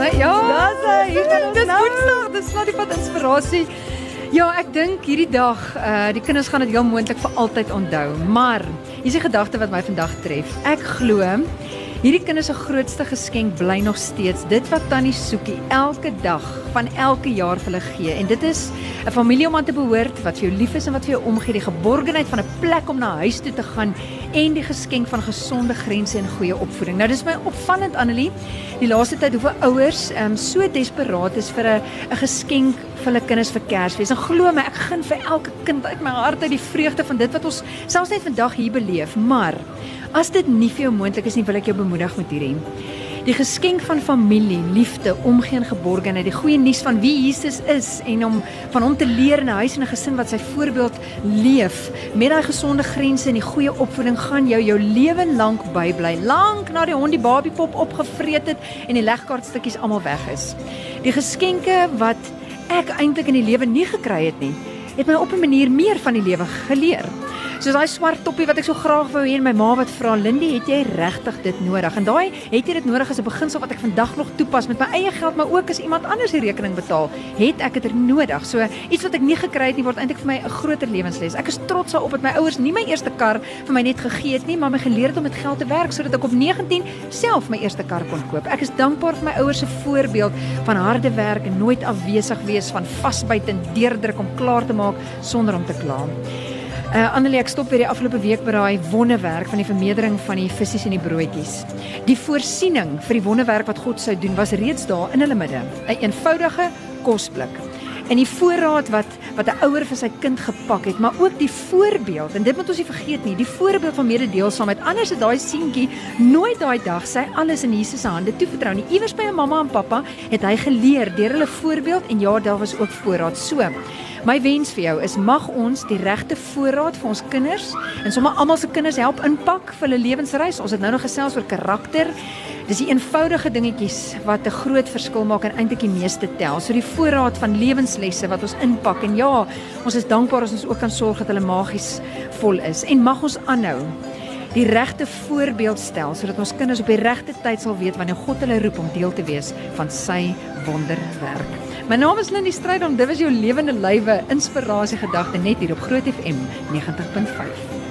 né? Ja. Dis hy. Hier gaan ons Dis nou. Woensdag, dis laat die pad inspirasie. Ja, ek dink hierdie dag, uh die kinders gaan dit heel moontlik vir altyd onthou. Maar hier's 'n gedagte wat my vandag tref. Ek glo hierdie kinders se grootste geskenk bly nog steeds dit wat Tannie Soekie elke dag van elke jaar vir hulle gee. En dit is 'n familie om aan te behoort wat vir jou lief is en wat vir jou omgee, die geborgenheid van 'n plek om na huis toe te gaan en die geskenk van gesonde grense en goeie opvoeding. Nou dis my opvallend Annelie, die laaste tyd hoeveel ouers ehm um, so desperaat is vir 'n 'n geskenk vir hulle kinders vir Kersfees. En glo my, ek gun vir elke kind uit my hart uit die vreugde van dit wat ons selfs net vandag hier beleef. Maar as dit nie vir jou moontlik is nie, wil ek jou bemoedig met hierdie. Die geskenk van familie, liefde, omgee en geborgenheid, die goeie nuus van wie Jesus is en om van hom te leer in 'n huis en 'n gesin wat sy voorbeeld leef met daai gesonde grense en die goeie opvoeding gaan jou jou lewe lank bybly. Lank na die hond die babiepop opgevreet het en die legkaartstukkies almal weg is. Die geskenke wat ek eintlik in die lewe nie gekry het nie, het my op 'n manier meer van die lewe geleer. Soos daai swart toppie wat ek so graag wou hê en my ma wat vra, "Lindy, het jy regtig dit nodig?" En daai het jy dit nodig as 'n beginsel wat ek vandag nog toepas met my eie geld, maar ook as iemand anders die rekening betaal, het ek dit er nodig. So iets wat ek nie gekry het nie word eintlik vir my 'n groter lewensles. Ek is trots daarop dat my ouers nie my eerste kar vir my net gegee het nie, maar my geleer het om met geld te werk sodat ek op 19 self my eerste kar kon koop. Ek is dankbaar vir my ouers se voorbeeld van harde werk en nooit afwesig wees van vasbyt en deurdruk om klaar te maak sonder om te kla. Uh Annelie, ek stop weer die afgelope week by daai wonderwerk van die vermeerdering van die visse en die broodjies. Die voorsiening vir die wonderwerk wat God sou doen was reeds daar in hulle midde. 'n een eenvoudige kosblik. En die voorraad wat wat 'n ouer vir sy kind gepak het, maar ook die voorbeeld en dit moet ons nie vergeet nie, die voorbeeld van mededeelsaamheid. Anders het daai seentjie nooit daai dag sy alles in Jesus se hande toevertrou nie. Iewers by 'n mamma en pappa het hy geleer deur hulle voorbeeld en ja, daar was ook voorraad. So, My wens vir jou is mag ons die regte voorraad vir ons kinders en sommer almal se kinders help inpak vir hulle lewensreis. Ons het nou nog gesels oor karakter. Dis die eenvoudige dingetjies wat 'n groot verskil maak en eintlik die meeste tel. So die voorraad van lewenslesse wat ons inpak en ja, ons is dankbaar as ons ook kan sorg dat hulle magies vol is en mag ons aanhou die regte voorbeeld stel sodat ons kinders op die regte tyd sal weet wanneer God hulle roep om deel te wees van sy wonderwerk. My naam is Lindie Strydom. Dit was jou lewende lywe inspirasie gedagte net hier op Groot FM 90.5.